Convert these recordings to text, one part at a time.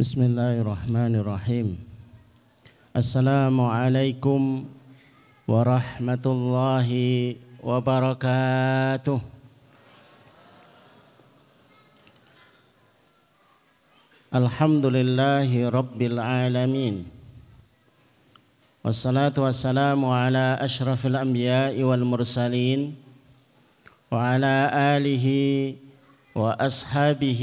بسم الله الرحمن الرحيم السلام عليكم ورحمة الله وبركاته الحمد لله رب العالمين والصلاة والسلام على أشرف الأنبياء والمرسلين وعلى آله وأصحابه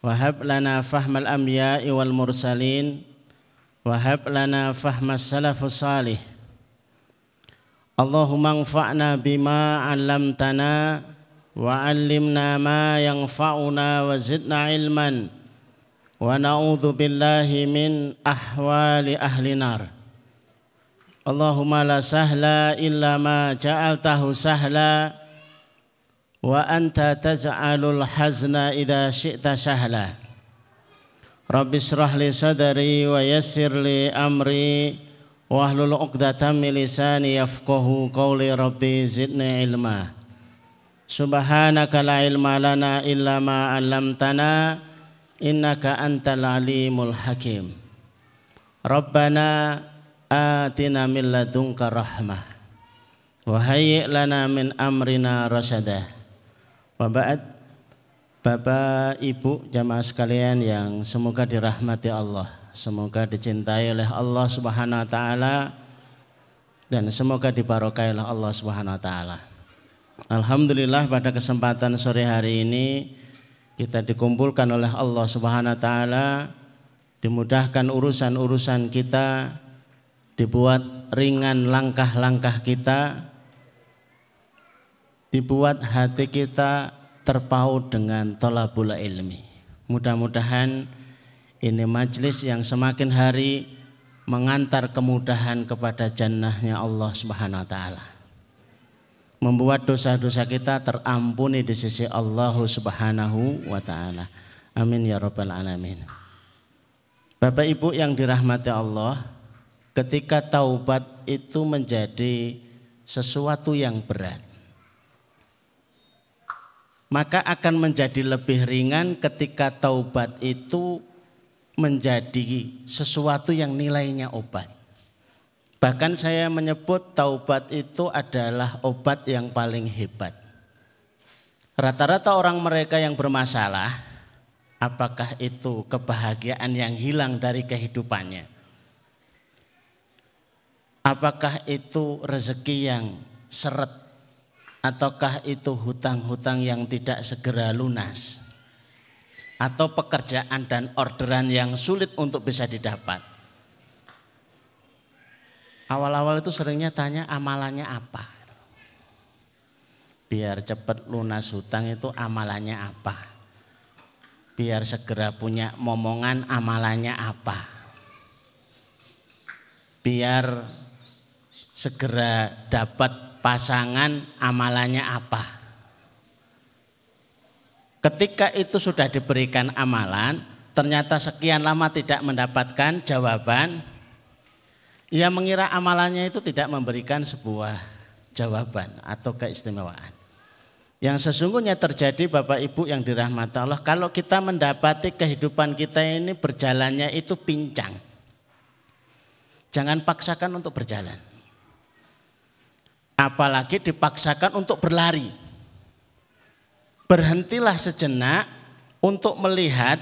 Wahab lana fahmal amya'i wal mursalin. Wahab lana fahmas salafus salih. Allahumma anfa'na bima 'allamtana wa 'allimna ma yanfa'una wa zidna ilman. Wa na'udzu ahwali ahli nar. La sahla illa ma sahla. وأنت تجعل الحزن إذا شئت سهلا. رب اشرح لي صدري ويسر لي أمري. واحلل عقدة من لساني يفقه قولي. ربي زدني علما. سبحانك لا علم لنا إلا ما علمتنا. إنك أنت العليم الحكيم. ربنا آتنا من لدنك رحمة. وهيئ لنا من أمرنا رشدا. Waba'ad Bapak Ibu jamaah sekalian yang semoga dirahmati Allah Semoga dicintai oleh Allah subhanahu wa ta'ala Dan semoga dibarokai oleh Allah subhanahu wa ta'ala. Alhamdulillah pada kesempatan sore hari ini Kita dikumpulkan oleh Allah subhanahu wa ta'ala Dimudahkan urusan-urusan kita Dibuat ringan langkah-langkah kita dibuat hati kita terpaut dengan tolabul ilmi. Mudah-mudahan ini majlis yang semakin hari mengantar kemudahan kepada jannahnya Allah Subhanahu wa taala. Membuat dosa-dosa kita terampuni di sisi Allah Subhanahu wa taala. Amin ya rabbal alamin. Bapak Ibu yang dirahmati Allah, ketika taubat itu menjadi sesuatu yang berat maka akan menjadi lebih ringan ketika taubat itu menjadi sesuatu yang nilainya obat. Bahkan saya menyebut taubat itu adalah obat yang paling hebat. Rata-rata orang mereka yang bermasalah, apakah itu kebahagiaan yang hilang dari kehidupannya? Apakah itu rezeki yang seret ataukah itu hutang-hutang yang tidak segera lunas atau pekerjaan dan orderan yang sulit untuk bisa didapat. Awal-awal itu seringnya tanya amalannya apa. Biar cepat lunas hutang itu amalannya apa. Biar segera punya momongan amalannya apa. Biar segera dapat pasangan amalannya apa. Ketika itu sudah diberikan amalan, ternyata sekian lama tidak mendapatkan jawaban, ia mengira amalannya itu tidak memberikan sebuah jawaban atau keistimewaan. Yang sesungguhnya terjadi Bapak Ibu yang dirahmati Allah, kalau kita mendapati kehidupan kita ini berjalannya itu pincang. Jangan paksakan untuk berjalan apalagi dipaksakan untuk berlari. Berhentilah sejenak untuk melihat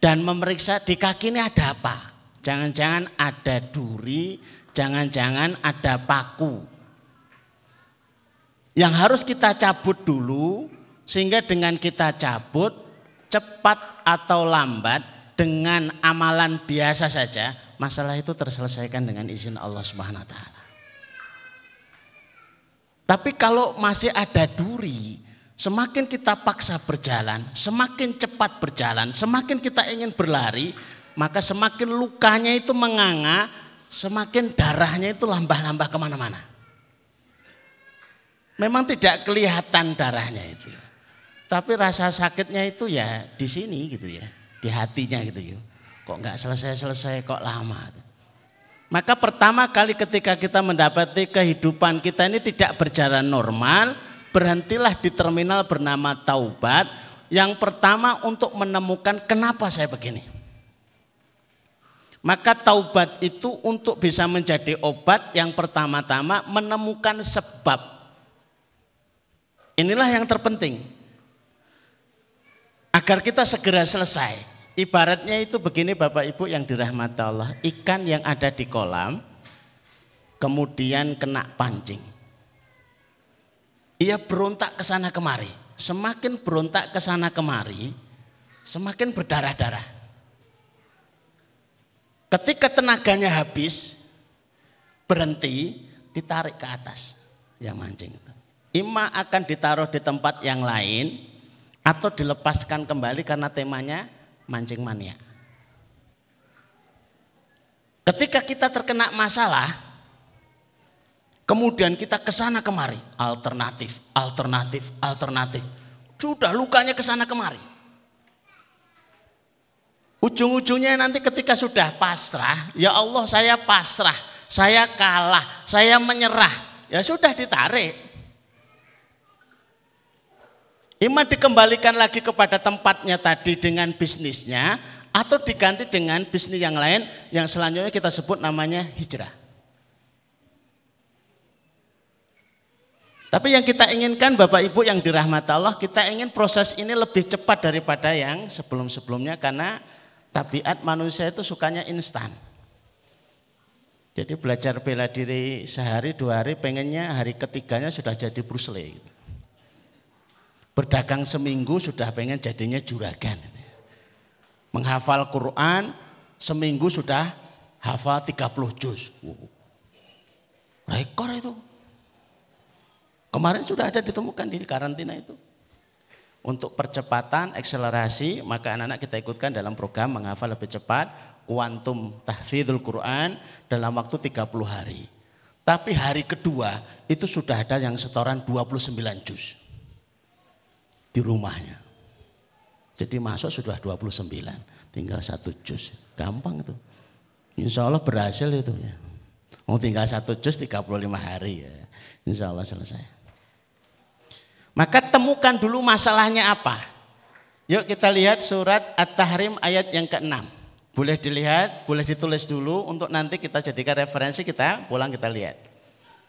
dan memeriksa di kaki ini ada apa. Jangan-jangan ada duri, jangan-jangan ada paku. Yang harus kita cabut dulu sehingga dengan kita cabut cepat atau lambat dengan amalan biasa saja masalah itu terselesaikan dengan izin Allah Subhanahu wa taala. Tapi kalau masih ada duri, semakin kita paksa berjalan, semakin cepat berjalan, semakin kita ingin berlari, maka semakin lukanya itu menganga, semakin darahnya itu lambah-lambah ke mana-mana. Memang tidak kelihatan darahnya itu. Tapi rasa sakitnya itu ya di sini gitu ya. Di hatinya gitu ya. Kok nggak selesai-selesai kok lama. Maka pertama kali ketika kita mendapati kehidupan kita ini tidak berjalan normal. Berhentilah di terminal bernama taubat. Yang pertama untuk menemukan kenapa saya begini. Maka taubat itu untuk bisa menjadi obat yang pertama-tama menemukan sebab Inilah yang terpenting. Agar kita segera selesai. Ibaratnya itu begini Bapak Ibu yang dirahmati Allah. Ikan yang ada di kolam kemudian kena pancing. Ia berontak ke sana kemari. Semakin berontak ke sana kemari, semakin berdarah-darah. Ketika tenaganya habis, berhenti, ditarik ke atas yang mancing itu. Ima akan ditaruh di tempat yang lain atau dilepaskan kembali karena temanya mancing mania. Ketika kita terkena masalah, kemudian kita ke sana kemari, alternatif, alternatif, alternatif. Sudah lukanya ke sana kemari. Ujung-ujungnya nanti ketika sudah pasrah, ya Allah saya pasrah, saya kalah, saya menyerah. Ya sudah ditarik. Ima dikembalikan lagi kepada tempatnya tadi dengan bisnisnya atau diganti dengan bisnis yang lain yang selanjutnya kita sebut namanya hijrah. Tapi yang kita inginkan Bapak Ibu yang dirahmati Allah, kita ingin proses ini lebih cepat daripada yang sebelum-sebelumnya karena tabiat manusia itu sukanya instan. Jadi belajar bela diri sehari dua hari pengennya hari ketiganya sudah jadi Bruce Lee. Gitu. Berdagang seminggu sudah pengen jadinya juragan. Menghafal Quran seminggu sudah hafal 30 juz. Rekor itu. Kemarin sudah ada ditemukan di karantina itu. Untuk percepatan, akselerasi, maka anak-anak kita ikutkan dalam program menghafal lebih cepat, kuantum tahfidzul Quran dalam waktu 30 hari. Tapi hari kedua itu sudah ada yang setoran 29 juz di rumahnya. Jadi masuk sudah 29, tinggal satu jus. Gampang itu. Insya Allah berhasil itu ya. Mau tinggal satu jus 35 hari ya. Insya Allah selesai. Maka temukan dulu masalahnya apa. Yuk kita lihat surat At-Tahrim ayat yang ke-6. Boleh dilihat, boleh ditulis dulu untuk nanti kita jadikan referensi kita pulang kita lihat.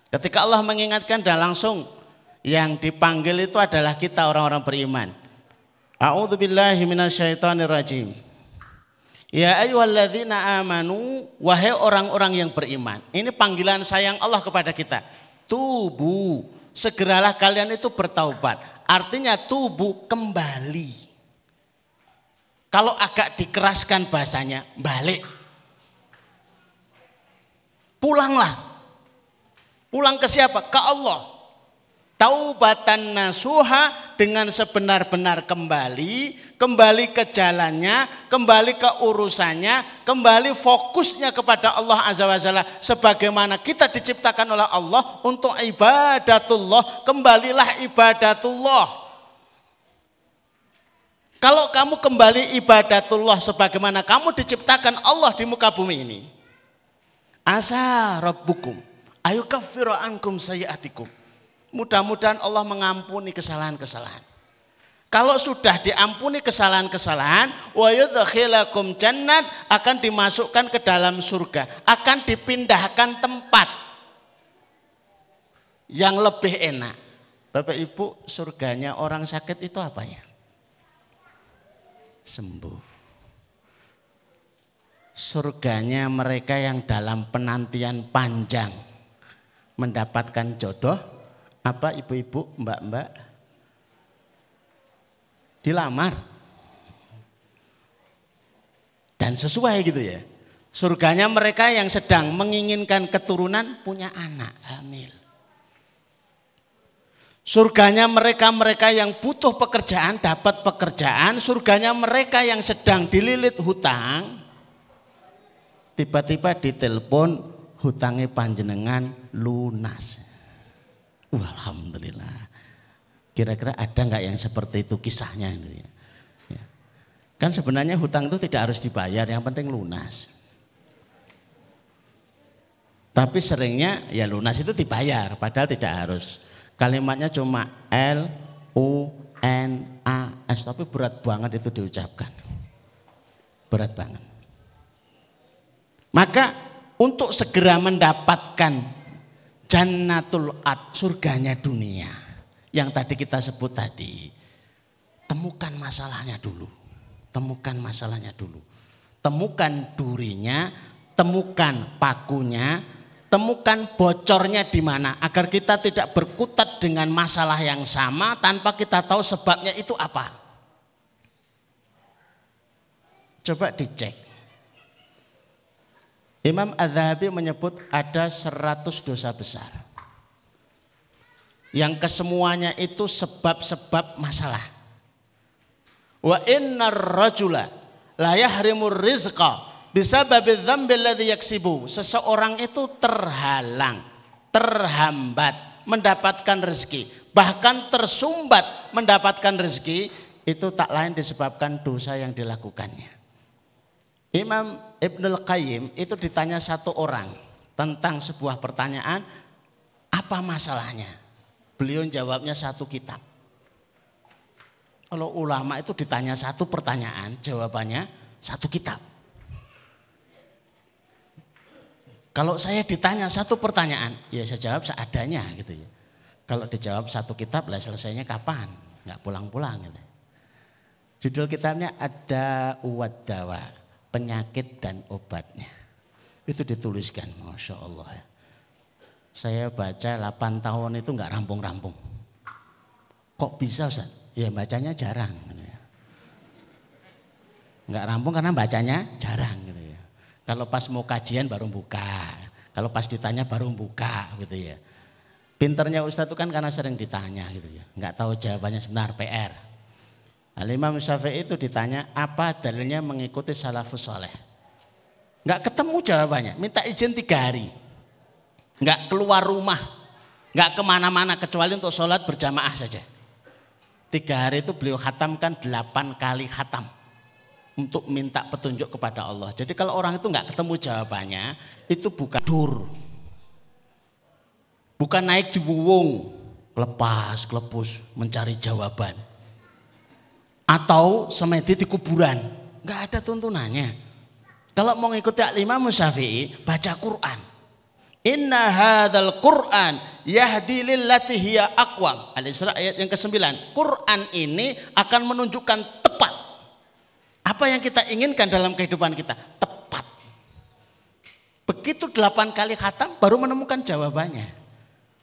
Ketika Allah mengingatkan dan langsung yang dipanggil itu adalah kita orang-orang beriman. A'udzubillahi minasyaitonirrajim. Ya ayyuhalladzina amanu wahai orang-orang yang beriman. Ini panggilan sayang Allah kepada kita. Tubu, segeralah kalian itu bertaubat. Artinya tubuh kembali. Kalau agak dikeraskan bahasanya, balik. Pulanglah. Pulang ke siapa? Ke Allah taubatan nasuha dengan sebenar-benar kembali, kembali ke jalannya, kembali ke urusannya, kembali fokusnya kepada Allah Azza wa Jalla sebagaimana kita diciptakan oleh Allah untuk ibadatullah, kembalilah ibadatullah. Kalau kamu kembali ibadatullah sebagaimana kamu diciptakan Allah di muka bumi ini. Asa rabbukum ayukaffiru ankum Mudah-mudahan Allah mengampuni kesalahan-kesalahan. Kalau sudah diampuni kesalahan-kesalahan, wa jannat akan dimasukkan ke dalam surga, akan dipindahkan tempat yang lebih enak. Bapak Ibu, surganya orang sakit itu apa ya? Sembuh. Surganya mereka yang dalam penantian panjang mendapatkan jodoh, apa ibu-ibu, mbak-mbak? Dilamar. Dan sesuai gitu ya. Surganya mereka yang sedang menginginkan keturunan punya anak hamil. Surganya mereka-mereka yang butuh pekerjaan dapat pekerjaan. Surganya mereka yang sedang dililit hutang tiba-tiba ditelepon hutangnya panjenengan lunas. Alhamdulillah. Kira-kira ada nggak yang seperti itu kisahnya? Ya. Kan sebenarnya hutang itu tidak harus dibayar, yang penting lunas. Tapi seringnya ya lunas itu dibayar, padahal tidak harus. Kalimatnya cuma L, U, N, A, S, tapi berat banget itu diucapkan. Berat banget. Maka untuk segera mendapatkan jannatul ad, surganya dunia. Yang tadi kita sebut tadi, temukan masalahnya dulu temukan masalahnya dulu. Temukan durinya, temukan pakunya, temukan bocornya di mana agar kita tidak berkutat dengan masalah yang sama tanpa kita tahu sebabnya itu apa. Coba dicek. Imam Az-Zahabi menyebut ada 100 dosa besar. Yang kesemuanya itu sebab-sebab masalah. Wa innar rajula la yahrimur rizqa bisababi dzambil ladzi yaksibu. Seseorang itu terhalang, terhambat mendapatkan rezeki, bahkan tersumbat mendapatkan rezeki itu tak lain disebabkan dosa yang dilakukannya. Imam Ibnul Qayyim itu ditanya satu orang tentang sebuah pertanyaan, apa masalahnya? Beliau jawabnya satu kitab. Kalau ulama itu ditanya satu pertanyaan, jawabannya satu kitab. Kalau saya ditanya satu pertanyaan, ya saya jawab seadanya gitu ya. Kalau dijawab satu kitab, lah selesainya kapan? Nggak pulang-pulang gitu. Judul kitabnya ada uat dawa, penyakit dan obatnya. Itu dituliskan, Masya Allah ya. Saya baca 8 tahun itu nggak rampung-rampung. Kok bisa Ustaz? ya bacanya jarang. Gitu ya. Nggak rampung karena bacanya jarang. Gitu ya. Kalau pas mau kajian baru buka. Kalau pas ditanya baru buka gitu ya. Pinternya Ustadz itu kan karena sering ditanya gitu ya. Nggak tahu jawabannya sebenar PR. Al Imam Syafi'i itu ditanya apa dalilnya mengikuti salafus soleh. Nggak ketemu jawabannya. Minta izin tiga hari. Nggak keluar rumah. Nggak ke mana-mana kecuali untuk sholat berjamaah saja. Tiga hari itu beliau khatamkan delapan kali khatam untuk minta petunjuk kepada Allah. Jadi kalau orang itu nggak ketemu jawabannya, itu bukan dur. Bukan naik di buwung, lepas, kelepus, mencari jawaban. Atau semedi di kuburan. Nggak ada tuntunannya. Kalau mau ngikuti Imam Syafi'i, baca Quran. Inna hadzal Qur'an yahdi lillati hiya aqwam. Al-Isra ayat yang ke-9. Quran ini akan menunjukkan tepat apa yang kita inginkan dalam kehidupan kita, tepat. Begitu delapan kali khatam baru menemukan jawabannya.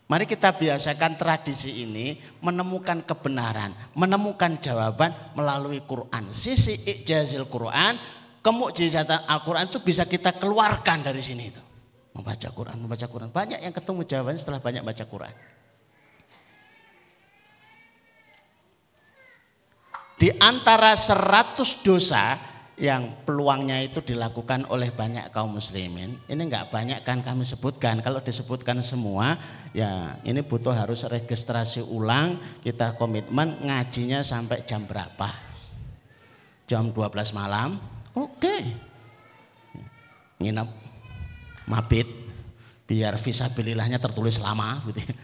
Mari kita biasakan tradisi ini menemukan kebenaran, menemukan jawaban melalui Quran. Sisi ijazil Quran, kemukjizatan Al-Quran itu bisa kita keluarkan dari sini itu. Membaca Quran, membaca Quran. Banyak yang ketemu jawabannya setelah banyak baca Quran. Di antara seratus dosa yang peluangnya itu dilakukan oleh banyak kaum muslimin. Ini enggak banyak kan kami sebutkan. Kalau disebutkan semua ya ini butuh harus registrasi ulang. Kita komitmen ngajinya sampai jam berapa? Jam 12 malam. Oke. Okay. Nginep mabit biar visabilillahnya tertulis lama gitu ya.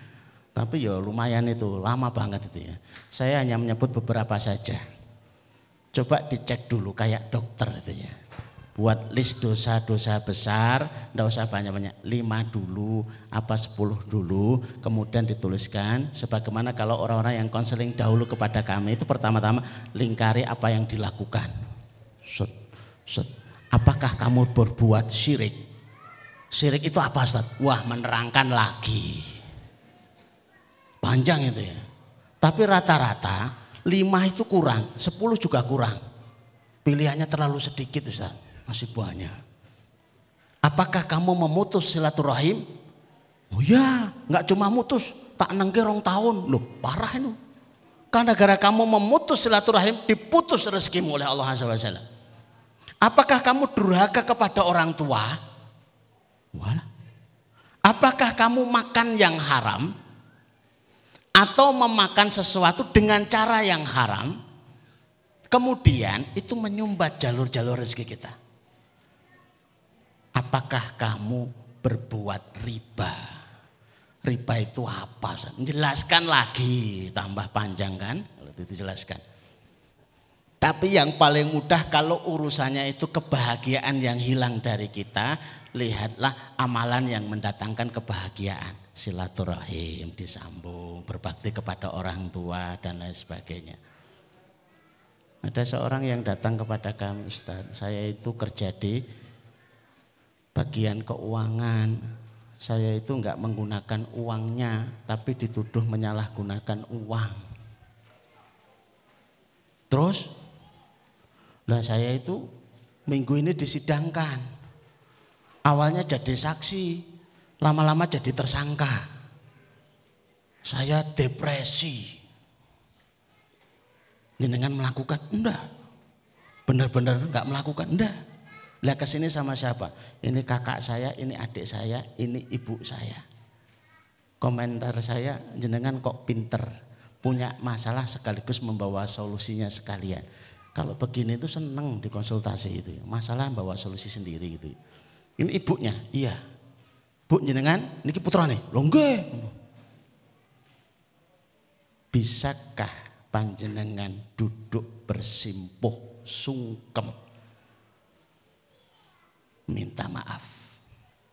Tapi ya lumayan itu, lama banget itu ya. Saya hanya menyebut beberapa saja. Coba dicek dulu kayak dokter itu ya. Buat list dosa-dosa besar, enggak usah banyak-banyak. Lima dulu, apa sepuluh dulu, kemudian dituliskan. Sebagaimana kalau orang-orang yang konseling dahulu kepada kami itu pertama-tama lingkari apa yang dilakukan. Set, set. Apakah kamu berbuat syirik? Syirik itu apa Ustaz? Wah menerangkan lagi. Panjang itu ya. Tapi rata-rata lima itu kurang, sepuluh juga kurang. Pilihannya terlalu sedikit Ustaz. Masih banyak. Apakah kamu memutus silaturahim? Oh ya, nggak cuma mutus, tak nenggerong tahun. Loh, parah itu. Karena gara kamu memutus silaturahim, diputus rezekimu oleh Allah Azza wa Apakah kamu durhaka kepada orang tua? Wala. Apakah kamu makan yang haram? Atau memakan sesuatu dengan cara yang haram? Kemudian itu menyumbat jalur-jalur rezeki kita. Apakah kamu berbuat riba? Riba itu apa? Jelaskan lagi, tambah panjang kan? Itu dijelaskan. Tapi yang paling mudah kalau urusannya itu kebahagiaan yang hilang dari kita, lihatlah amalan yang mendatangkan kebahagiaan. Silaturahim disambung, berbakti kepada orang tua dan lain sebagainya. Ada seorang yang datang kepada kami, Ustaz, saya itu kerja di bagian keuangan. Saya itu enggak menggunakan uangnya, tapi dituduh menyalahgunakan uang. Terus, lah saya itu minggu ini disidangkan. Awalnya jadi saksi, lama-lama jadi tersangka. Saya depresi. Jenengan melakukan? Enggak. Benar-benar enggak melakukan? Enggak. Lihat ke sini sama siapa? Ini kakak saya, ini adik saya, ini ibu saya. Komentar saya, jenengan kok pinter, punya masalah sekaligus membawa solusinya sekalian. Kalau begini itu seneng dikonsultasi itu, masalah membawa solusi sendiri gitu. Ini ibunya, iya. Bu jenengan, ini putra nih, longge. Bisakah panjenengan duduk bersimpuh sungkem? Minta maaf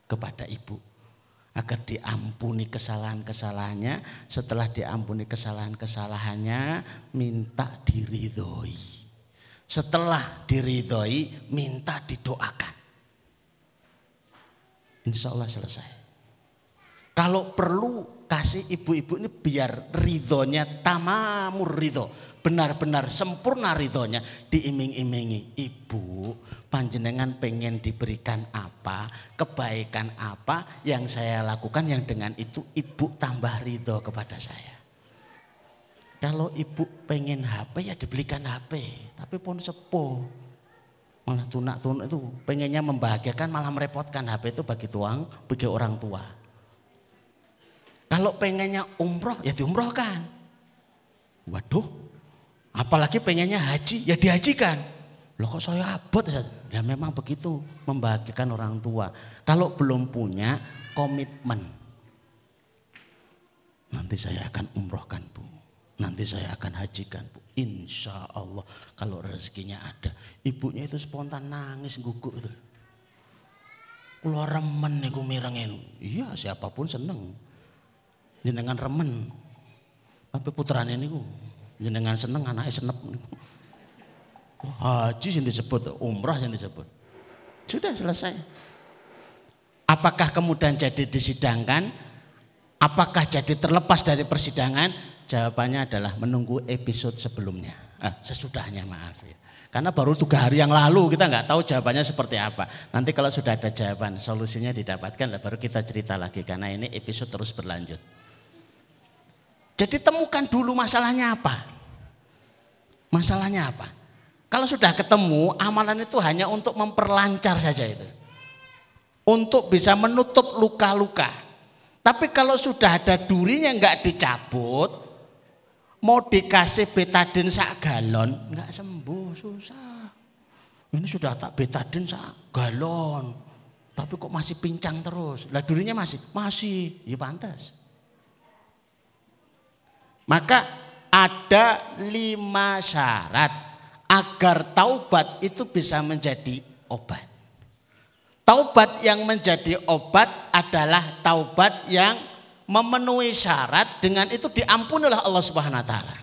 kepada ibu. Agar diampuni kesalahan-kesalahannya setelah diampuni kesalahan-kesalahannya minta diridhoi. Setelah diridhoi minta didoakan insya Allah selesai. Kalau perlu kasih ibu-ibu ini biar ridhonya tamamur ridho. Benar-benar sempurna ridhonya. Diiming-imingi ibu panjenengan pengen diberikan apa kebaikan apa yang saya lakukan yang dengan itu ibu tambah ridho kepada saya. Kalau ibu pengen HP ya dibelikan HP tapi pun sepuh malah tunak-tunak itu pengennya membahagiakan malah merepotkan HP itu bagi tuang bagi orang tua kalau pengennya umroh ya diumrohkan waduh Apalagi pengennya haji, ya dihajikan. Loh kok saya abot? Ya memang begitu membahagiakan orang tua. Kalau belum punya komitmen. Nanti saya akan umrohkan bu. Nanti saya akan hajikan bu. Insya Allah kalau rezekinya ada. Ibunya itu spontan nangis gugur itu. Keluar remen nih mirengin. Iya siapa pun seneng. Jenengan remen. Tapi putranya ini jenengan seneng anaknya senep haji yang disebut umrah yang disebut sudah selesai apakah kemudian jadi disidangkan apakah jadi terlepas dari persidangan jawabannya adalah menunggu episode sebelumnya eh, sesudahnya maaf ya karena baru tiga hari yang lalu kita nggak tahu jawabannya seperti apa. Nanti kalau sudah ada jawaban, solusinya didapatkan, baru kita cerita lagi karena ini episode terus berlanjut. Jadi temukan dulu masalahnya apa. Masalahnya apa? Kalau sudah ketemu, amalan itu hanya untuk memperlancar saja itu. Untuk bisa menutup luka-luka. Tapi kalau sudah ada durinya nggak dicabut, mau dikasih betadin sak galon, nggak sembuh, susah. Ini sudah tak betadin sak galon, tapi kok masih pincang terus. Lah durinya masih, masih, ya pantas. Maka ada lima syarat agar taubat itu bisa menjadi obat. Taubat yang menjadi obat adalah taubat yang memenuhi syarat dengan itu diampuni oleh Allah Subhanahu wa taala.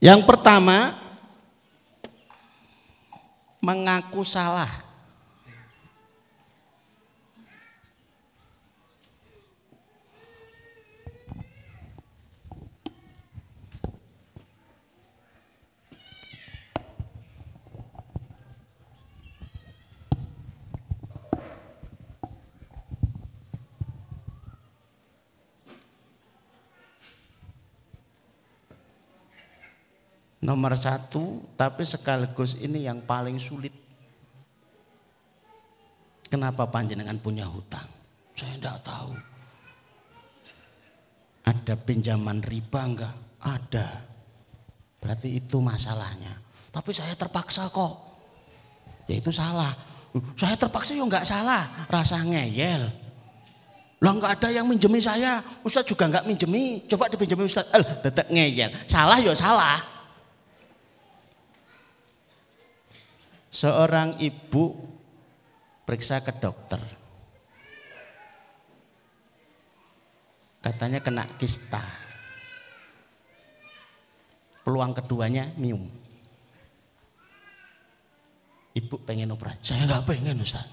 Yang pertama mengaku salah. Nomor satu, tapi sekaligus ini yang paling sulit. Kenapa panjenengan punya hutang? Saya tidak tahu. Ada pinjaman riba enggak? Ada. Berarti itu masalahnya. Tapi saya terpaksa kok. Ya itu salah. Saya terpaksa ya enggak salah. Rasa ngeyel. Lah enggak ada yang minjemi saya. Ustaz juga enggak minjemi. Coba dipinjemi Ustaz. Eh, tetap ngeyel. Salah ya salah. Seorang ibu periksa ke dokter. Katanya kena kista. Peluang keduanya mium. Ibu pengen operasi. Saya nggak pengen Ustaz.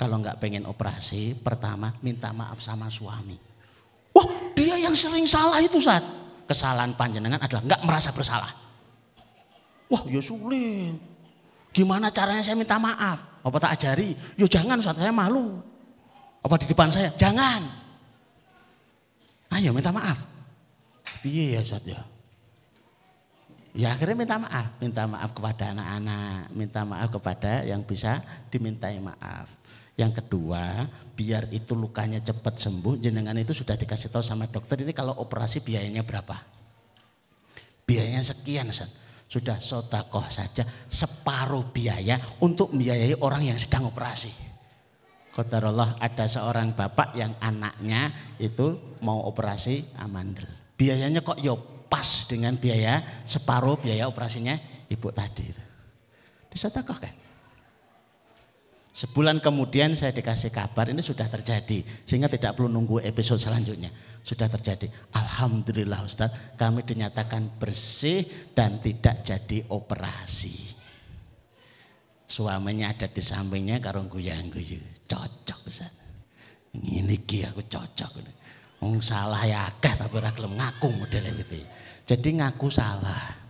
Kalau nggak pengen operasi, pertama minta maaf sama suami. Wah dia yang sering salah itu Ustaz. Kesalahan panjenengan adalah nggak merasa bersalah. Wah ya sulit. Gimana caranya saya minta maaf? Apa tak ajari? Yo jangan saat saya malu. Apa di depan saya? Jangan. Ayo minta maaf. Piye ya Ustaz ya? Ya akhirnya minta maaf, minta maaf kepada anak-anak, minta maaf kepada yang bisa dimintai maaf. Yang kedua, biar itu lukanya cepat sembuh, jenengan itu sudah dikasih tahu sama dokter ini kalau operasi biayanya berapa? Biayanya sekian Ustaz sudah sotakoh saja separuh biaya untuk membiayai orang yang sedang operasi. Allah ada seorang bapak yang anaknya itu mau operasi amandel. Biayanya kok yo ya pas dengan biaya separuh biaya operasinya ibu tadi itu. kan? Sebulan kemudian saya dikasih kabar ini sudah terjadi sehingga tidak perlu nunggu episode selanjutnya. Sudah terjadi. Alhamdulillah Ustadz kami dinyatakan bersih dan tidak jadi operasi. Suaminya ada di sampingnya karo guyang guyu. Cocok Ustadz. Ini ki aku cocok. Wong salah ya akeh tapi ora gelem ngaku model itu. Jadi ngaku salah.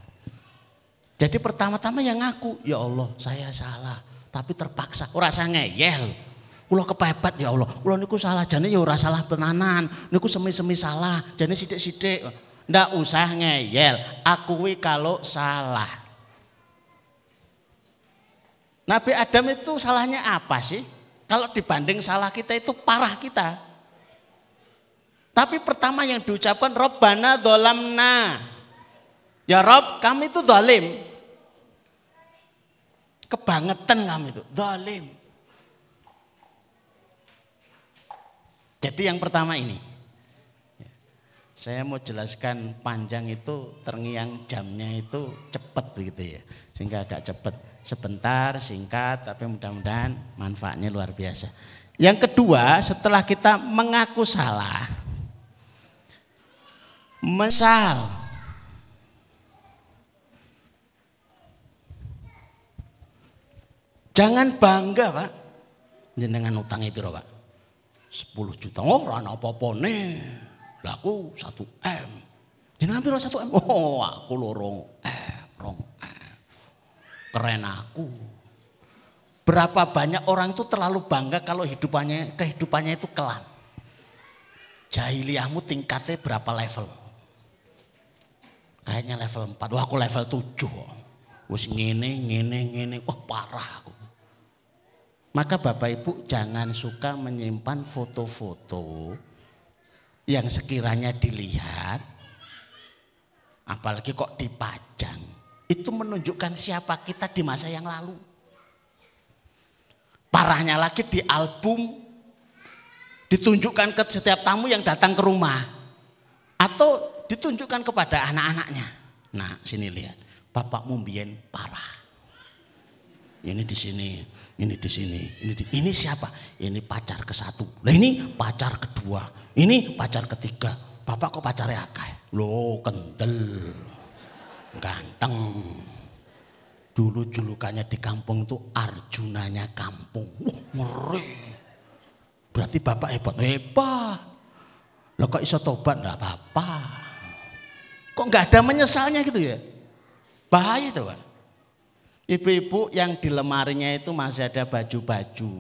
Jadi pertama-tama yang ngaku, ya Allah saya salah tapi terpaksa ora usah ngeyel. Kula kepepet ya Allah. Kula niku salah jane ya ora salah tenanan. Niku semi-semi salah, jane sithik-sithik. Ndak usah ngeyel, akui kalau salah. Nabi Adam itu salahnya apa sih? Kalau dibanding salah kita itu parah kita. Tapi pertama yang diucapkan Robbana dolamna. Ya Rob kami itu dolim kebangetan kami itu, zalim. Jadi yang pertama ini, saya mau jelaskan panjang itu terngiang jamnya itu cepat begitu ya, sehingga agak cepat. Sebentar, singkat, tapi mudah-mudahan manfaatnya luar biasa. Yang kedua, setelah kita mengaku salah, mesal Jangan bangga pak. Jenengan utangnya piro pak? 10 juta. Oh rana apa-apa nih. Laku 1 M. Jenengan piro 1 M? Oh aku lorong M. Rong M. Keren aku. Berapa banyak orang itu terlalu bangga kalau hidupannya kehidupannya itu kelam. Jahiliyahmu tingkatnya berapa level? Kayaknya level 4. Wah aku level 7. Wis ngene, ngene, ngene. Wah parah aku. Maka Bapak Ibu jangan suka menyimpan foto-foto yang sekiranya dilihat, apalagi kok dipajang, itu menunjukkan siapa kita di masa yang lalu. Parahnya lagi di album ditunjukkan ke setiap tamu yang datang ke rumah atau ditunjukkan kepada anak-anaknya. Nah, sini lihat, bapakmu mbien parah ini di sini, ini di sini, ini di, ini siapa? Ini pacar ke satu. Nah ini pacar kedua, ini pacar ketiga. Bapak kok pacarnya akeh? Lo kental, ganteng. Dulu julukannya di kampung itu Arjunanya kampung. Wah ngeri. Berarti bapak hebat, hebat. Lo kok iso tobat enggak apa-apa. Kok nggak ada menyesalnya gitu ya? Bahaya tuh Pak. Ibu-ibu yang di lemarinya itu masih ada baju-baju.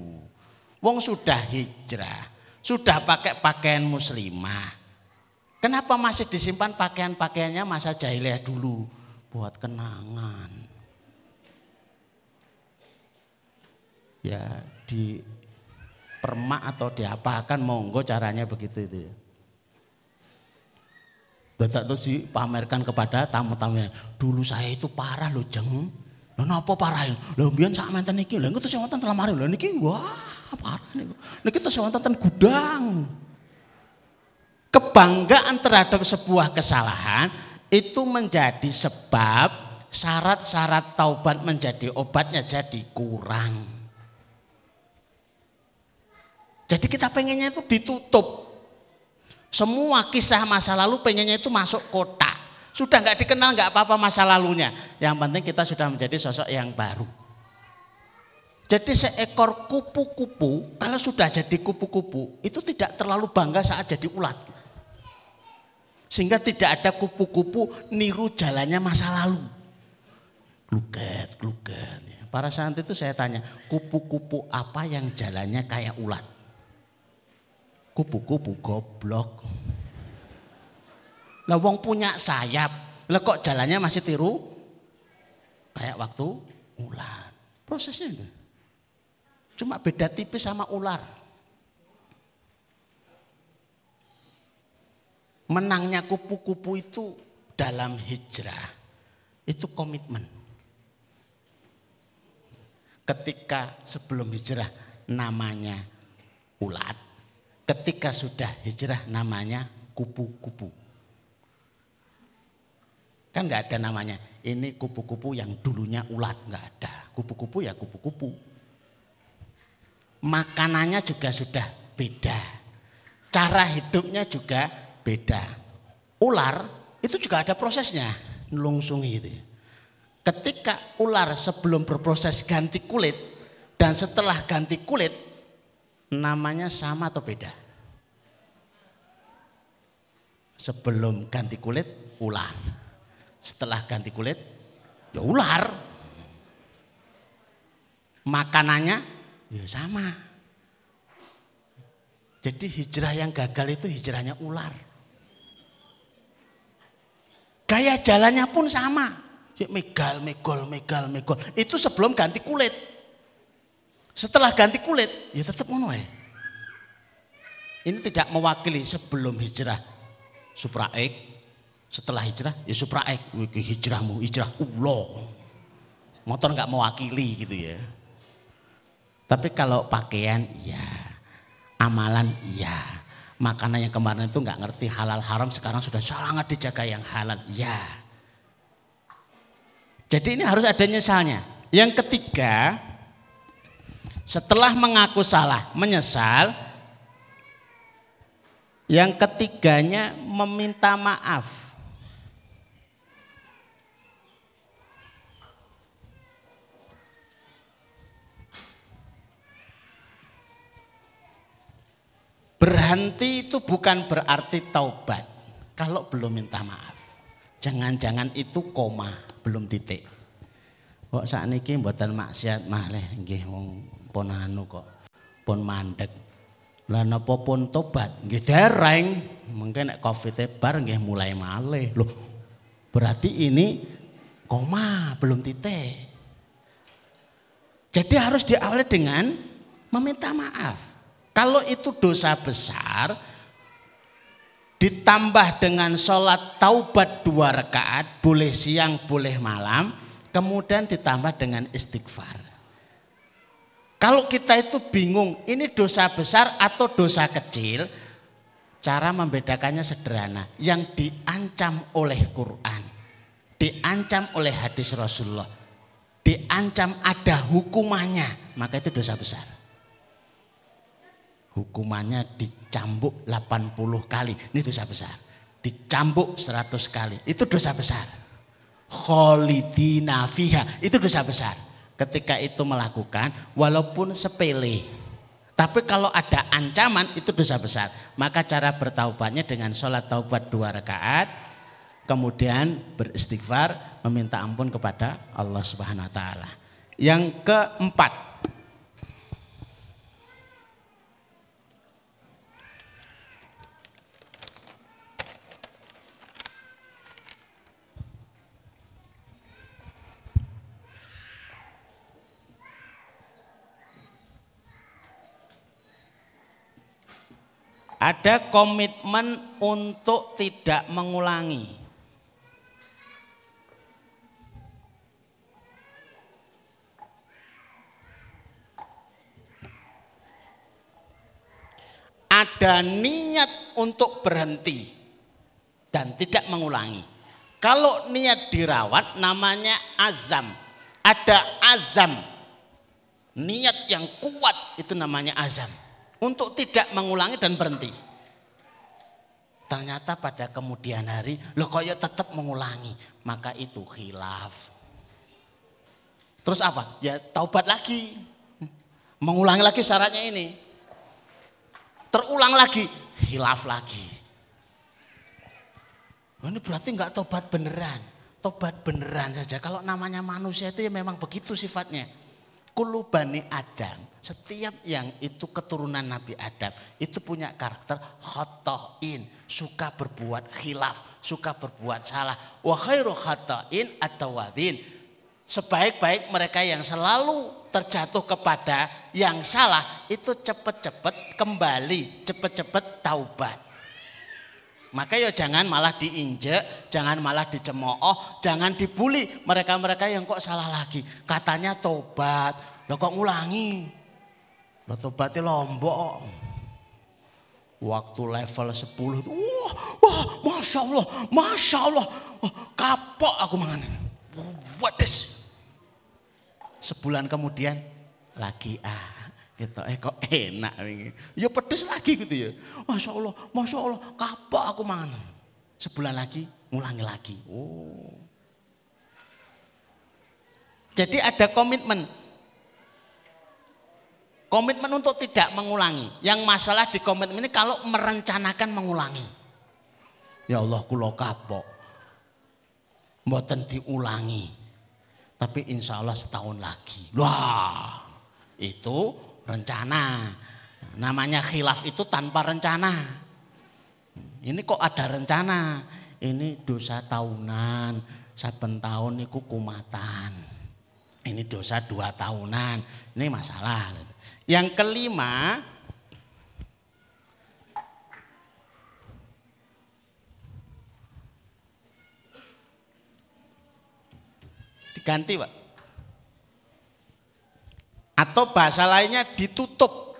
Wong sudah hijrah, sudah pakai pakaian muslimah. Kenapa masih disimpan pakaian-pakaiannya masa jahiliyah dulu? buat kenangan. Ya di permak atau diapakan monggo caranya begitu itu. Dadak terus dipamerkan kepada tamu-tamunya. Dulu saya itu parah loh jeng. Lho napa parah? Lho mbiyen sak menten iki. Lha engko tesih wonten lemari. Lho niki wah parah niku. Niki tesih wonten gudang. Kebanggaan terhadap sebuah kesalahan itu menjadi sebab syarat-syarat taubat menjadi obatnya jadi kurang. Jadi kita pengennya itu ditutup. Semua kisah masa lalu pengennya itu masuk kotak. Sudah nggak dikenal nggak apa-apa masa lalunya. Yang penting kita sudah menjadi sosok yang baru. Jadi seekor kupu-kupu kalau sudah jadi kupu-kupu itu tidak terlalu bangga saat jadi ulat. Sehingga tidak ada kupu-kupu niru jalannya masa lalu. Gluget, gluget. Para santri itu saya tanya, kupu-kupu apa yang jalannya kayak ulat? Kupu-kupu goblok. Lah wong punya sayap, lah kok jalannya masih tiru kayak waktu ular. Prosesnya itu. Cuma beda tipis sama ular. Menangnya kupu-kupu itu dalam hijrah itu komitmen. Ketika sebelum hijrah namanya ulat, Ketika sudah hijrah namanya kupu-kupu. Kan nggak ada namanya. Ini kupu-kupu yang dulunya ulat nggak ada. Kupu-kupu ya kupu-kupu. Makanannya juga sudah beda. Cara hidupnya juga beda. Ular itu juga ada prosesnya. Nelungsungi itu. Ketika ular sebelum berproses ganti kulit dan setelah ganti kulit namanya sama atau beda? Sebelum ganti kulit ular. Setelah ganti kulit ya ular. Makanannya ya sama. Jadi hijrah yang gagal itu hijrahnya ular. Gaya jalannya pun sama. Ya, megal, megol, megal, megol. Itu sebelum ganti kulit. Setelah ganti kulit, ya tetap ngono Ini tidak mewakili sebelum hijrah supraek, setelah hijrah ya supraek, hijrahmu, hijrah Allah. Motor nggak mewakili gitu ya. Tapi kalau pakaian ya, amalan ya, makanan yang kemarin itu nggak ngerti halal haram sekarang sudah sangat dijaga yang halal ya. Jadi ini harus ada nyesalnya. Yang ketiga, setelah mengaku salah, menyesal. Yang ketiganya meminta maaf. Berhenti itu bukan berarti taubat. Kalau belum minta maaf. Jangan-jangan itu koma, belum titik. Kok saat ini mboten maksiat malih nggih wong pun anu kok pun mandek. Lah napa pun tobat? Nggih dereng. Mungkin nek covid e bar nggih mulai malih. Loh berarti ini koma belum titik. Jadi harus diawali dengan meminta maaf kalau itu dosa besar ditambah dengan sholat taubat dua rakaat boleh siang boleh malam kemudian ditambah dengan istighfar kalau kita itu bingung, ini dosa besar atau dosa kecil, cara membedakannya sederhana. Yang diancam oleh Quran, diancam oleh hadis Rasulullah, diancam ada hukumannya, maka itu dosa besar. Hukumannya dicambuk 80 kali, ini dosa besar. Dicambuk 100 kali, itu dosa besar. Kholidina fiha, itu dosa besar ketika itu melakukan walaupun sepele. Tapi kalau ada ancaman itu dosa besar. Maka cara bertaubatnya dengan sholat taubat dua rakaat. Kemudian beristighfar meminta ampun kepada Allah subhanahu wa ta'ala. Yang keempat Ada komitmen untuk tidak mengulangi. Ada niat untuk berhenti dan tidak mengulangi. Kalau niat dirawat namanya azam. Ada azam. Niat yang kuat itu namanya azam. Untuk tidak mengulangi dan berhenti. Ternyata pada kemudian hari, lo kaya tetap mengulangi. Maka itu khilaf. Terus apa? Ya taubat lagi. Mengulangi lagi syaratnya ini. Terulang lagi, hilaf lagi. Ini berarti nggak tobat beneran. Tobat beneran saja. Kalau namanya manusia itu ya memang begitu sifatnya. Kulubani Adam, setiap yang itu keturunan Nabi Adam, itu punya karakter khotoin, suka berbuat khilaf, suka berbuat salah. Wa khairu khotoin atau wabin. Sebaik-baik mereka yang selalu terjatuh kepada yang salah, itu cepat-cepat kembali, cepat-cepat taubat. Maka ya jangan malah diinjek, jangan malah dicemooh, jangan dibully mereka-mereka yang kok salah lagi. Katanya tobat, lo kok ngulangi? Lo tobatnya lombok. Waktu level 10 itu, wah, wah, masya Allah, masya Allah, kapok aku mangan. Waduh. Sebulan kemudian lagi ah gitu. Eh kok enak ini? Ya pedes lagi gitu ya. Masya Allah masya Allah kapok aku mangan. Sebulan lagi ngulangi lagi. Oh. Jadi ada komitmen. Komitmen untuk tidak mengulangi. Yang masalah di komitmen ini kalau merencanakan mengulangi. Ya Allah kulo kapok. Mboten diulangi. Tapi insya Allah setahun lagi. Wah itu rencana. Namanya khilaf itu tanpa rencana. Ini kok ada rencana? Ini dosa tahunan, saben tahun niku kumatan. Ini dosa dua tahunan, ini masalah. Yang kelima, diganti pak atau bahasa lainnya ditutup.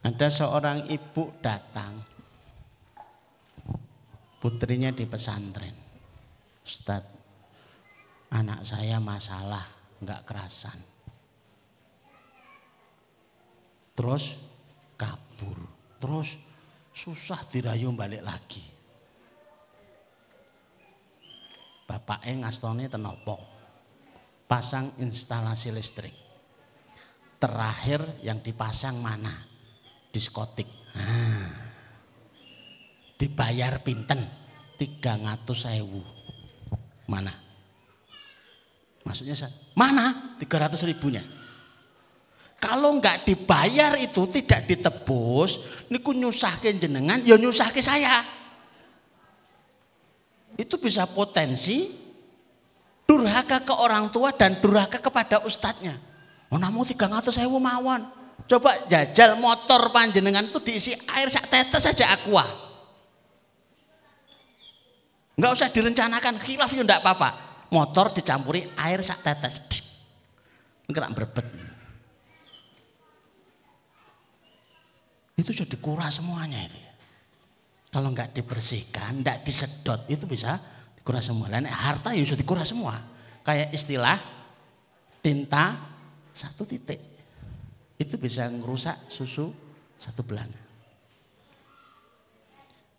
Ada seorang ibu datang, putrinya di pesantren. Ustadz, anak saya masalah, nggak kerasan. Terus kabur, terus susah dirayu balik lagi. Bapaknya ngastone tenopo. Pasang instalasi listrik. Terakhir yang dipasang mana? Diskotik. Nah, dibayar pinten? tiga ratus mana? Maksudnya mana? tiga ratus ribunya. Kalau nggak dibayar itu tidak ditebus niku nyusahke jenengan ya nyusahke saya itu bisa potensi durhaka ke orang tua dan durhaka kepada ustadznya. Oh namu tiga ratus saya mawon. Coba jajal motor panjenengan itu diisi air sak tetes saja aqua. Enggak usah direncanakan, khilaf ya enggak apa-apa. Motor dicampuri air sak tetes. Enggak berbet. Itu sudah dikuras semuanya itu. Kalau nggak dibersihkan, nggak disedot itu bisa dikuras semua. Dan harta ya sudah dikuras semua. Kayak istilah tinta satu titik. Itu bisa ngerusak susu satu belanga.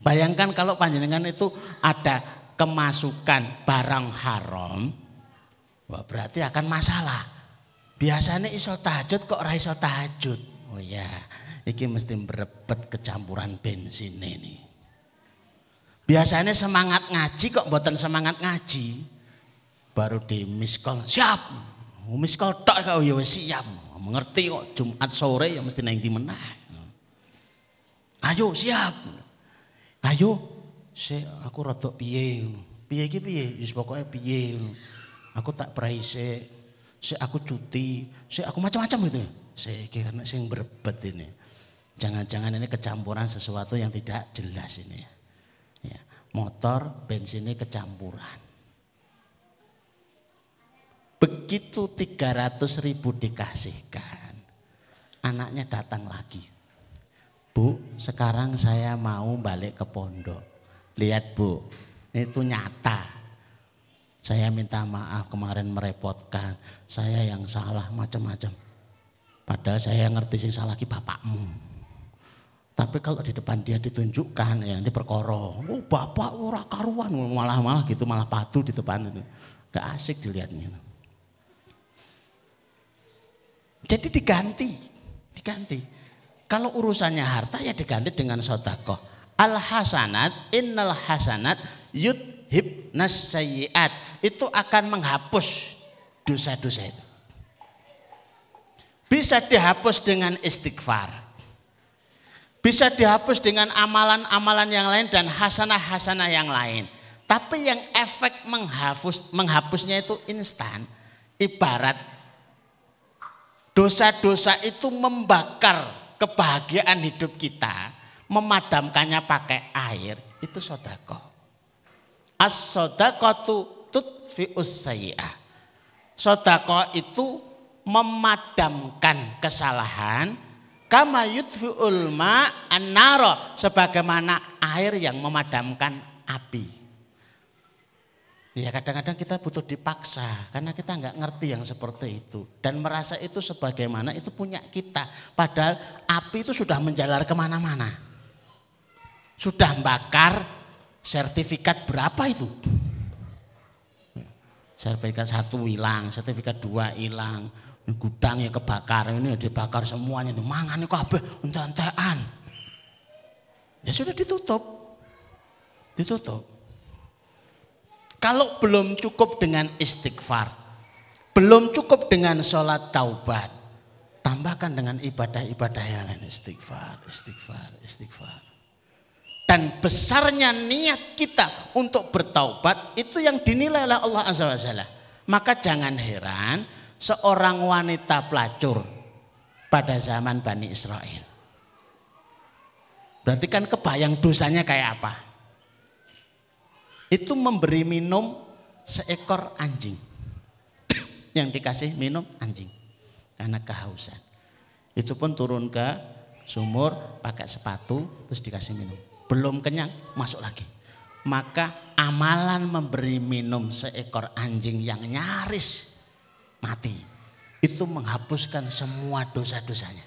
Bayangkan kalau panjenengan itu ada kemasukan barang haram, wah berarti akan masalah. Biasanya iso tahajud kok ora iso tahajud. Oh ya, ini mesti berebet kecampuran bensin ini. Biasanya semangat ngaji kok buatan semangat ngaji. Baru di miskol, siap. Miskol tak kau ya siap. Mengerti kok Jumat sore ya mesti neng di. Ayo siap. Ayo, se aku rotok piye. Piye iki piye? Wis pokoke piye. Aku tak praise. si aku cuti, si aku macam-macam gitu. Si karena sing berbet ini. Jangan-jangan ini kecampuran sesuatu yang tidak jelas ini. Motor, bensinnya kecampuran. Begitu 300 ribu dikasihkan, anaknya datang lagi. Bu, sekarang saya mau balik ke pondok. Lihat bu, itu nyata. Saya minta maaf kemarin merepotkan. Saya yang salah macam-macam. Padahal saya ngerti sih salah lagi bapakmu. Tapi kalau di depan dia ditunjukkan ya nanti perkoro. Oh bapak ora karuan malah malah gitu malah patuh di depan itu. Gak asik dilihatnya. Jadi diganti, diganti. Kalau urusannya harta ya diganti dengan sodako. Al hasanat, innal hasanat, yud hibnas sayyiat itu akan menghapus dosa-dosa itu. Bisa dihapus dengan istighfar. Bisa dihapus dengan amalan-amalan yang lain dan hasanah-hasanah yang lain. Tapi yang efek menghapus menghapusnya itu instan. Ibarat dosa-dosa itu membakar kebahagiaan hidup kita, memadamkannya pakai air, itu sodako. As-sodaqatu tutfi'us sayi'ah. Sodako itu memadamkan kesalahan kama yudfi'ul ma annaro sebagaimana air yang memadamkan api. Ya kadang-kadang kita butuh dipaksa karena kita nggak ngerti yang seperti itu dan merasa itu sebagaimana itu punya kita. Padahal api itu sudah menjalar ke mana-mana, sudah bakar sertifikat berapa itu? Sertifikat satu hilang, sertifikat dua hilang, gudangnya kebakar, ini dibakar semuanya, itu mangan itu kabeh entek-entekan. Ya sudah ditutup. Ditutup. Kalau belum cukup dengan istighfar, belum cukup dengan sholat taubat, tambahkan dengan ibadah-ibadah yang lain istighfar, istighfar, istighfar dan besarnya niat kita untuk bertaubat itu yang dinilai oleh Allah Azza wa Jalla. Maka jangan heran seorang wanita pelacur pada zaman Bani Israel. Berarti kan kebayang dosanya kayak apa? Itu memberi minum seekor anjing. yang dikasih minum anjing karena kehausan. Itu pun turun ke sumur pakai sepatu terus dikasih minum belum kenyang, masuk lagi. Maka amalan memberi minum seekor anjing yang nyaris mati itu menghapuskan semua dosa-dosanya.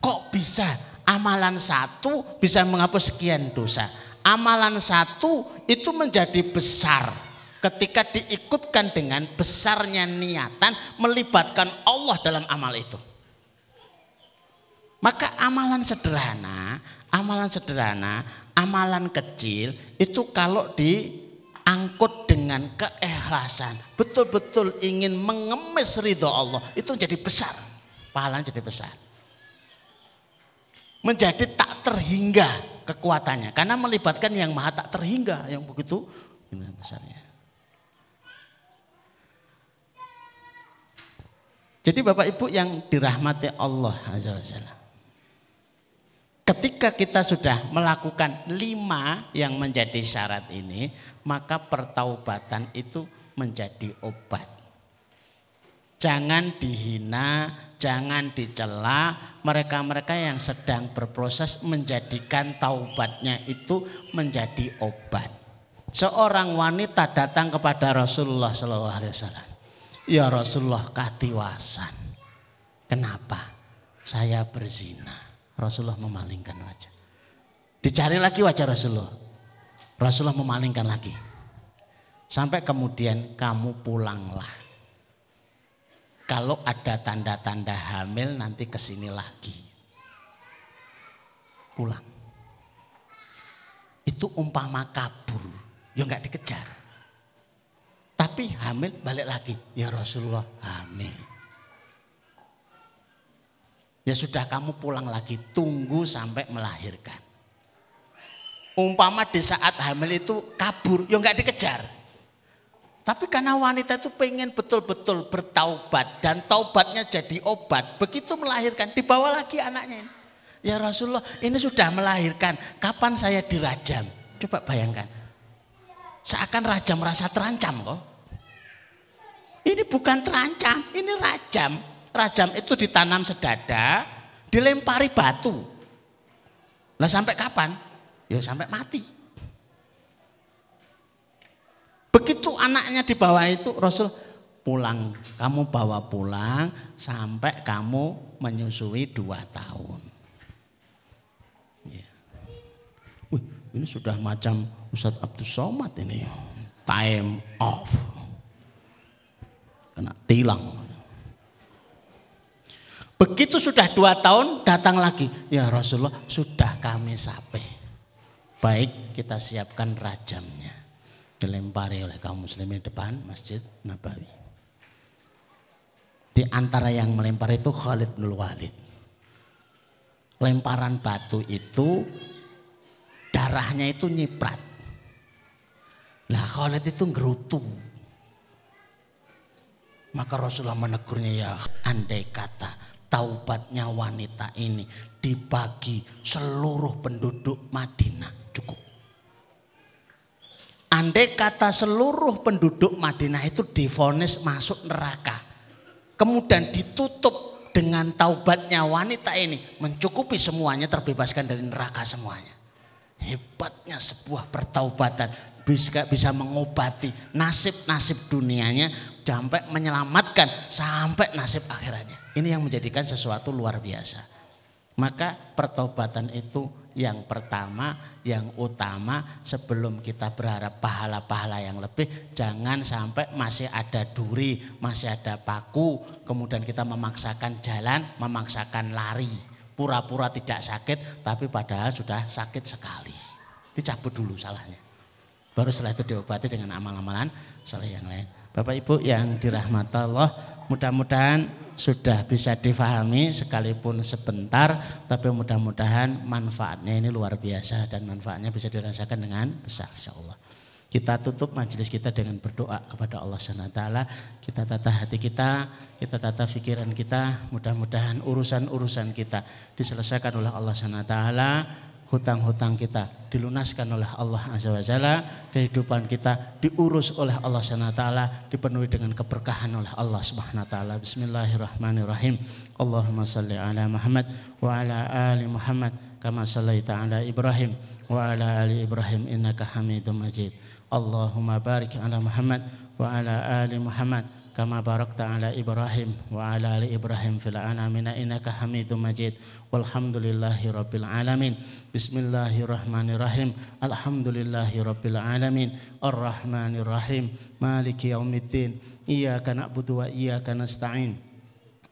Kok bisa amalan satu bisa menghapus sekian dosa? Amalan satu itu menjadi besar ketika diikutkan dengan besarnya niatan melibatkan Allah dalam amal itu. Maka amalan sederhana amalan sederhana, amalan kecil itu kalau diangkut dengan keikhlasan, betul-betul ingin mengemis ridho Allah, itu jadi besar. Pahalanya jadi besar. Menjadi tak terhingga kekuatannya karena melibatkan yang maha tak terhingga yang begitu besarnya. Jadi Bapak Ibu yang dirahmati Allah Azza wa Jalla. Ketika kita sudah melakukan lima yang menjadi syarat ini, maka pertaubatan itu menjadi obat. Jangan dihina, jangan dicela mereka-mereka yang sedang berproses menjadikan taubatnya itu menjadi obat. Seorang wanita datang kepada Rasulullah SAW. Ya Rasulullah katiwasan. Kenapa? Saya berzina Rasulullah memalingkan wajah. Dicari lagi wajah Rasulullah. Rasulullah memalingkan lagi. Sampai kemudian kamu pulanglah. Kalau ada tanda-tanda hamil nanti ke sini lagi. Pulang. Itu umpama kabur. Ya nggak dikejar. Tapi hamil balik lagi. Ya Rasulullah hamil. Ya sudah kamu pulang lagi, tunggu sampai melahirkan. Umpama di saat hamil itu kabur, ya nggak dikejar. Tapi karena wanita itu pengen betul-betul bertaubat dan taubatnya jadi obat. Begitu melahirkan dibawa lagi anaknya ini. Ya Rasulullah ini sudah melahirkan. Kapan saya dirajam? Coba bayangkan. Seakan raja merasa terancam kok. Ini bukan terancam, ini rajam. Rajam itu ditanam sedada, dilempari batu. Lah sampai kapan? Ya sampai mati. Begitu anaknya dibawa itu Rasul pulang, kamu bawa pulang sampai kamu menyusui dua tahun. Ya. Wih, ini sudah macam Ustadz Abdul Somad ini time off. Kena tilang. Begitu sudah dua tahun datang lagi. Ya Rasulullah sudah kami sampai. Baik kita siapkan rajamnya. Dilempari oleh kaum muslimin depan masjid Nabawi. Di antara yang melempar itu Khalid bin Walid. Lemparan batu itu darahnya itu nyiprat. Nah Khalid itu ngerutu. Maka Rasulullah menegurnya ya andai kata taubatnya wanita ini dibagi seluruh penduduk Madinah cukup. Andai kata seluruh penduduk Madinah itu difonis masuk neraka. Kemudian ditutup dengan taubatnya wanita ini. Mencukupi semuanya terbebaskan dari neraka semuanya. Hebatnya sebuah pertaubatan bisa, bisa mengobati nasib-nasib dunianya sampai menyelamatkan sampai nasib akhirannya. Ini yang menjadikan sesuatu luar biasa. Maka pertobatan itu yang pertama, yang utama sebelum kita berharap pahala-pahala yang lebih, jangan sampai masih ada duri, masih ada paku, kemudian kita memaksakan jalan, memaksakan lari. Pura-pura tidak sakit, tapi padahal sudah sakit sekali. Dicabut dulu salahnya. Baru setelah itu diobati dengan amal-amalan soleh yang lain. Bapak Ibu yang dirahmati Allah, mudah-mudahan sudah bisa difahami sekalipun sebentar tapi mudah-mudahan manfaatnya ini luar biasa dan manfaatnya bisa dirasakan dengan besar insyaallah. Kita tutup majelis kita dengan berdoa kepada Allah SWT. Kita tata hati kita, kita tata pikiran kita. Mudah-mudahan urusan-urusan kita diselesaikan oleh Allah SWT hutang-hutang kita dilunaskan oleh Allah Azza wa Jalla, kehidupan kita diurus oleh Allah Subhanahu wa taala, dipenuhi dengan keberkahan oleh Allah Subhanahu wa taala. Bismillahirrahmanirrahim. Allahumma salli ala Muhammad wa ala ali Muhammad kama sallaita ala Ibrahim wa ala ali Ibrahim innaka Hamidum Majid. Allahumma barik ala Muhammad wa ala ali Muhammad كما باركت على إبراهيم وعلى آل إبراهيم في العالمين إنك حميد مجيد. والحمد لله رب العالمين. بسم الله الرحمن الرحيم. الحمد لله رب العالمين. الرحمن الرحيم. مالك يوم الدين. إياك نعبد وإياك نستعين.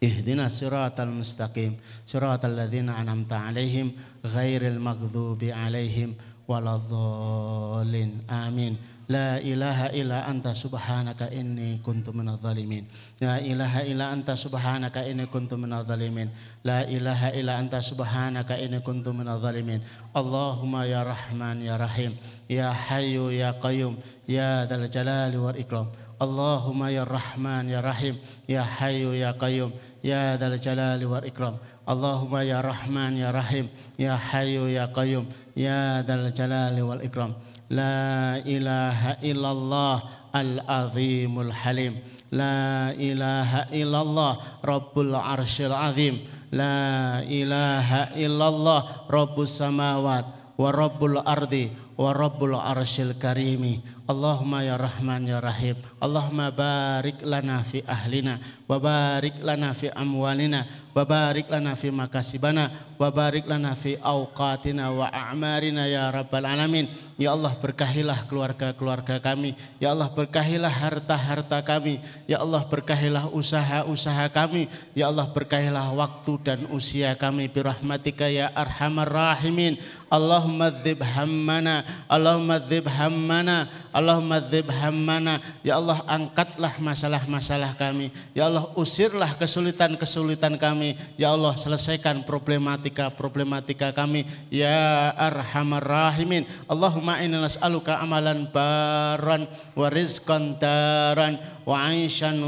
اهدنا الصراط المستقيم. صراط الذين أنعمت عليهم غير المغضوب عليهم ولا الضالين. آمين. La ilaha illa anta subhanaka inni kuntu minadh dhalimin. La ilaha illa anta subhanaka inni kuntu minadh dhalimin. La ilaha illa anta subhanaka inni kuntu minadh dhalimin. Allahumma ya Rahman ya Rahim. Ya Hayyu ya Qayyum. Ya Dzal Jalali wal Ikram. Allahumma ya Rahman ya Rahim. Ya Hayyu ya Qayyum. Ya Dzal Jalali wal Ikram. Allahumma ya Rahman ya Rahim. Ya Hayyu ya Qayyum. Ya Dzal Jalali La ilaha illallah al-azimul halim. La ilaha illallah Rabbul arshil azim. La ilaha illallah Rabbus samawat wa Rabbul ardi wa Rabbul arshil karimi Allahumma ya Rahman ya Rahim. Allahumma barik lana fi ahlina wa barik lana fi amwalina wa barik lana fi makasibana wa barik lana fi awqatina wa a'marina ya rabbal alamin. Ya Allah berkahilah keluarga-keluarga kami. Ya Allah berkahilah harta-harta kami. Ya Allah berkahilah usaha-usaha kami. Ya Allah berkahilah waktu dan usia kami bi rahmatika ya arhamar rahimin. Allahumma dzib hammana Allahumma dzib hammana Allahumma dzib hammana. Ya Allah angkatlah masalah-masalah kami. Ya Allah usirlah kesulitan-kesulitan kami. Ya Allah selesaikan problematika-problematika kami. Ya arhamar rahimin. Allahumma inna nas'aluka amalan baran wa rizqan daran wa aishan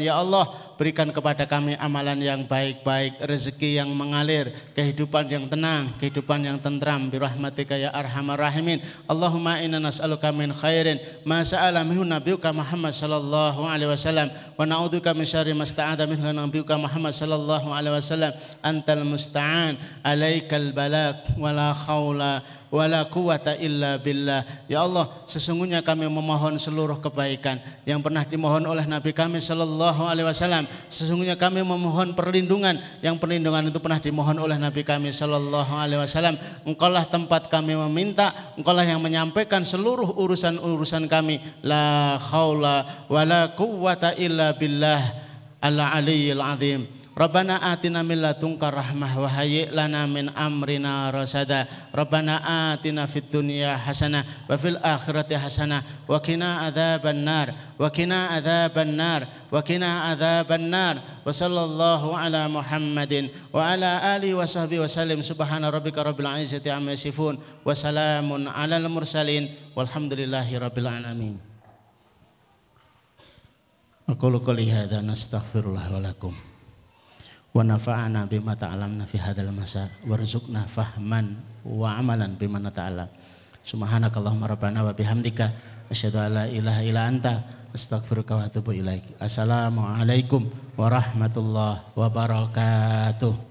ya Allah Berikan kepada kami amalan yang baik-baik, rezeki yang mengalir, kehidupan yang tenang, kehidupan yang tentram. Birahmatika ya arhamar rahimin. Allahumma inna nas'aluka min khairin ma sa'ala minhu nabiyuka Muhammad sallallahu alaihi wasallam wa na'udzubika min syarri ma sta'adha minhu nabiyuka Muhammad sallallahu alaihi wasallam. Antal musta'an, alaikal balak wa la khawla wala illa billah. Ya Allah, sesungguhnya kami memohon seluruh kebaikan yang pernah dimohon oleh Nabi kami sallallahu alaihi wasallam. Sesungguhnya kami memohon perlindungan yang perlindungan itu pernah dimohon oleh Nabi kami sallallahu alaihi wasallam. Engkaulah tempat kami meminta, engkaulah yang menyampaikan seluruh urusan-urusan kami. La haula wala illa billah al-aliyyil azim. Rabbana atina min ladunka rahmah wa hayyi lana min amrina rasada. Rabbana atina fid dunya hasanah wa fil akhirati hasanah wa qina adzaban nar wa qina adzaban nar wa qina adzaban nar. Wa sallallahu ala Muhammadin wa ala alihi wa sahbihi wa sallim. Subhana rabbika rabbil izzati amma yasifun. Wa salamun alal mursalin. Walhamdulillahi rabbil alamin. Aku qouli hadza nastaghfirullah wa lakum wa nafa'ana bima ta'alamna fi hadzal masa. Warzuqna fahman wa amalan bima nata'alam subhanakallahumma rabbana wa bihamdika. Asyhadu an la ilaha illa anta. Astaghfiruka wa atubu ilaik. Assalamualaikum warahmatullahi wabarakatuh